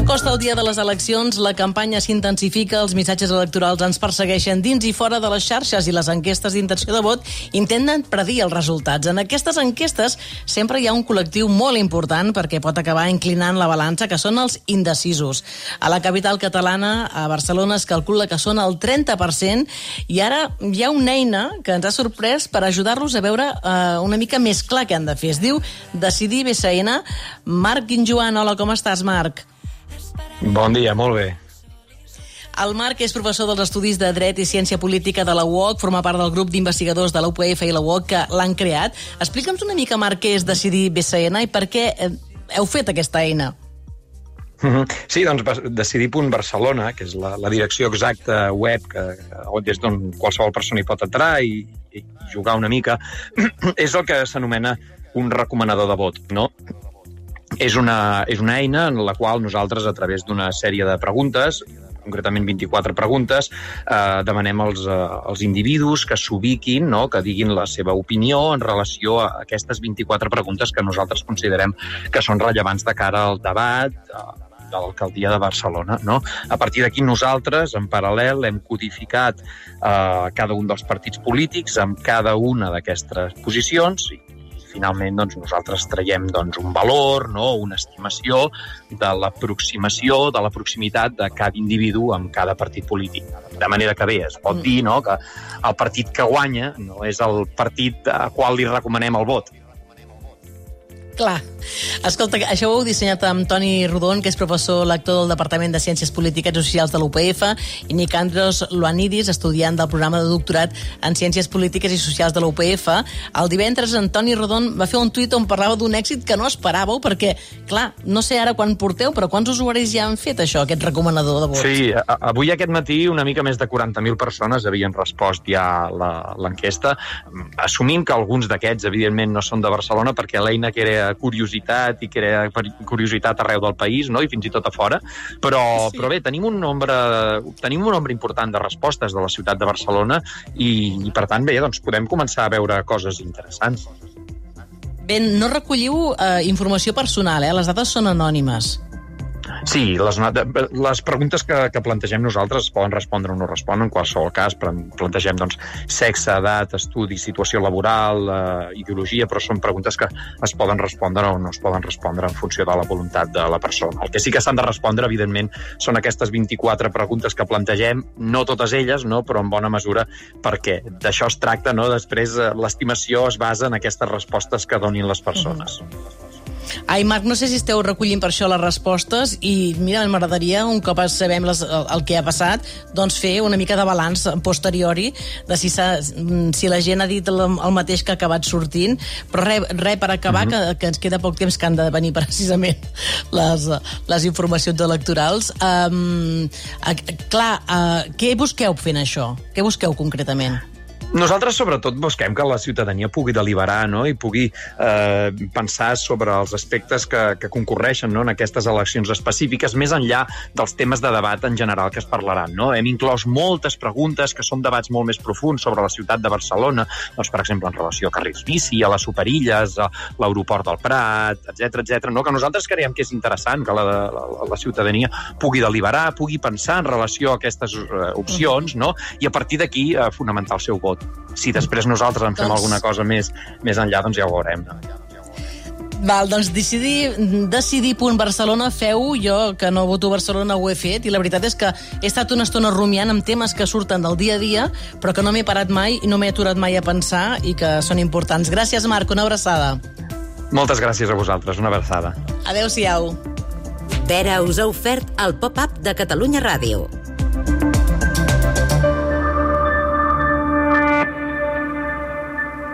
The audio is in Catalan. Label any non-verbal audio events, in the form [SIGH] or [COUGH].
S'acosta el dia de les eleccions, la campanya s'intensifica, els missatges electorals ens persegueixen dins i fora de les xarxes i les enquestes d'intenció de vot intenten predir els resultats. En aquestes enquestes sempre hi ha un col·lectiu molt important perquè pot acabar inclinant la balança, que són els indecisos. A la capital catalana, a Barcelona, es calcula que són el 30% i ara hi ha una eina que ens ha sorprès per ajudar-los a veure eh, una mica més clar què han de fer. Es diu Decidir BCN. Marc Guinjoan, hola, com estàs, Marc? Bon dia, molt bé. El Marc és professor dels Estudis de Dret i Ciència Política de la UOC, forma part del grup d'investigadors de la UPF i la UOC que l'han creat. Explica'ns una mica, Marc, què és decidir BCN i per què eh, heu fet aquesta eina. Mhm. Sí, doncs decidir.barcelona, que és la, la direcció exacta web que, des d'on qualsevol persona hi pot entrar i, i jugar una mica, [CLEARS THROAT] és el que s'anomena un recomanador de vot, no? És una, és una eina en la qual nosaltres, a través d'una sèrie de preguntes, concretament 24 preguntes, eh, demanem als, eh, als individus que s'ubiquin, no? que diguin la seva opinió en relació a aquestes 24 preguntes que nosaltres considerem que són rellevants de cara al debat eh, de l'alcaldia de Barcelona. No? A partir d'aquí nosaltres, en paral·lel, hem codificat eh, cada un dels partits polítics amb cada una d'aquestes posicions finalment doncs, nosaltres traiem doncs, un valor, no? una estimació de l'aproximació, de la proximitat de cada individu amb cada partit polític. De manera que bé, es pot mm. dir no? que el partit que guanya no és el partit a qual li recomanem el vot, Clar. Escolta, això ho heu dissenyat amb Toni Rodon, que és professor lector del Departament de Ciències Polítiques i Socials de l'UPF, i Nicandros Luanidis, estudiant del programa de doctorat en Ciències Polítiques i Socials de l'UPF. El divendres, en Toni Rodon va fer un tuit on parlava d'un èxit que no esperàveu, perquè, clar, no sé ara quan porteu, però quants usuaris ja han fet això, aquest recomanador de vots? Sí, avui aquest matí una mica més de 40.000 persones havien respost ja l'enquesta, assumint que alguns d'aquests, evidentment, no són de Barcelona, perquè l'eina que era curiositat i crea curiositat arreu del país, no? i fins i tot a fora, però, sí. però bé, tenim un nombre tenim un nombre important de respostes de la ciutat de Barcelona i, i per tant, bé, doncs podem començar a veure coses interessants. Bé, no recolliu eh, informació personal, eh? les dades són anònimes. Sí, les, les preguntes que, que plantegem nosaltres es poden respondre o no responen, en qualsevol cas, plantegem doncs, sexe, edat, estudi, situació laboral, eh, ideologia, però són preguntes que es poden respondre o no es poden respondre en funció de la voluntat de la persona. El que sí que s'han de respondre, evidentment, són aquestes 24 preguntes que plantegem, no totes elles, no, però en bona mesura perquè d'això es tracta, no? després eh, l'estimació es basa en aquestes respostes que donin les persones. Mm -hmm. Ai, Marc, no sé si esteu recollint per això les respostes i, mira, m'agradaria, un cop sabem les, el, el que ha passat, doncs fer una mica de balanç posteriori de si, si la gent ha dit el, el mateix que ha acabat sortint, però res, re per acabar, mm -hmm. que, que ens queda poc temps que han de venir precisament [LAUGHS] les, les informacions electorals. Um, clar, uh, què busqueu fent això? Què busqueu concretament? Nosaltres, sobretot, busquem que la ciutadania pugui deliberar no? i pugui eh, pensar sobre els aspectes que, que concorreixen no? en aquestes eleccions específiques, més enllà dels temes de debat en general que es parlaran. No? Hem inclòs moltes preguntes que són debats molt més profuns sobre la ciutat de Barcelona, doncs, per exemple, en relació a carrils bici, a les superilles, a l'aeroport del Prat, etc etc. no? que nosaltres creiem que és interessant que la, la, la ciutadania pugui deliberar, pugui pensar en relació a aquestes uh, opcions, no? i a partir d'aquí uh, fonamentar el seu vot. Si després nosaltres en fem doncs... alguna cosa més, més enllà, doncs ja ho veurem. Val, doncs decidir, decidir.barcelona feu, jo que no voto Barcelona ho he fet, i la veritat és que he estat una estona rumiant amb temes que surten del dia a dia, però que no m'he parat mai i no m'he aturat mai a pensar i que són importants. Gràcies, Marc, una abraçada. Moltes gràcies a vosaltres, una abraçada. Adéu-siau. Pere us ha ofert el pop-up de Catalunya Ràdio.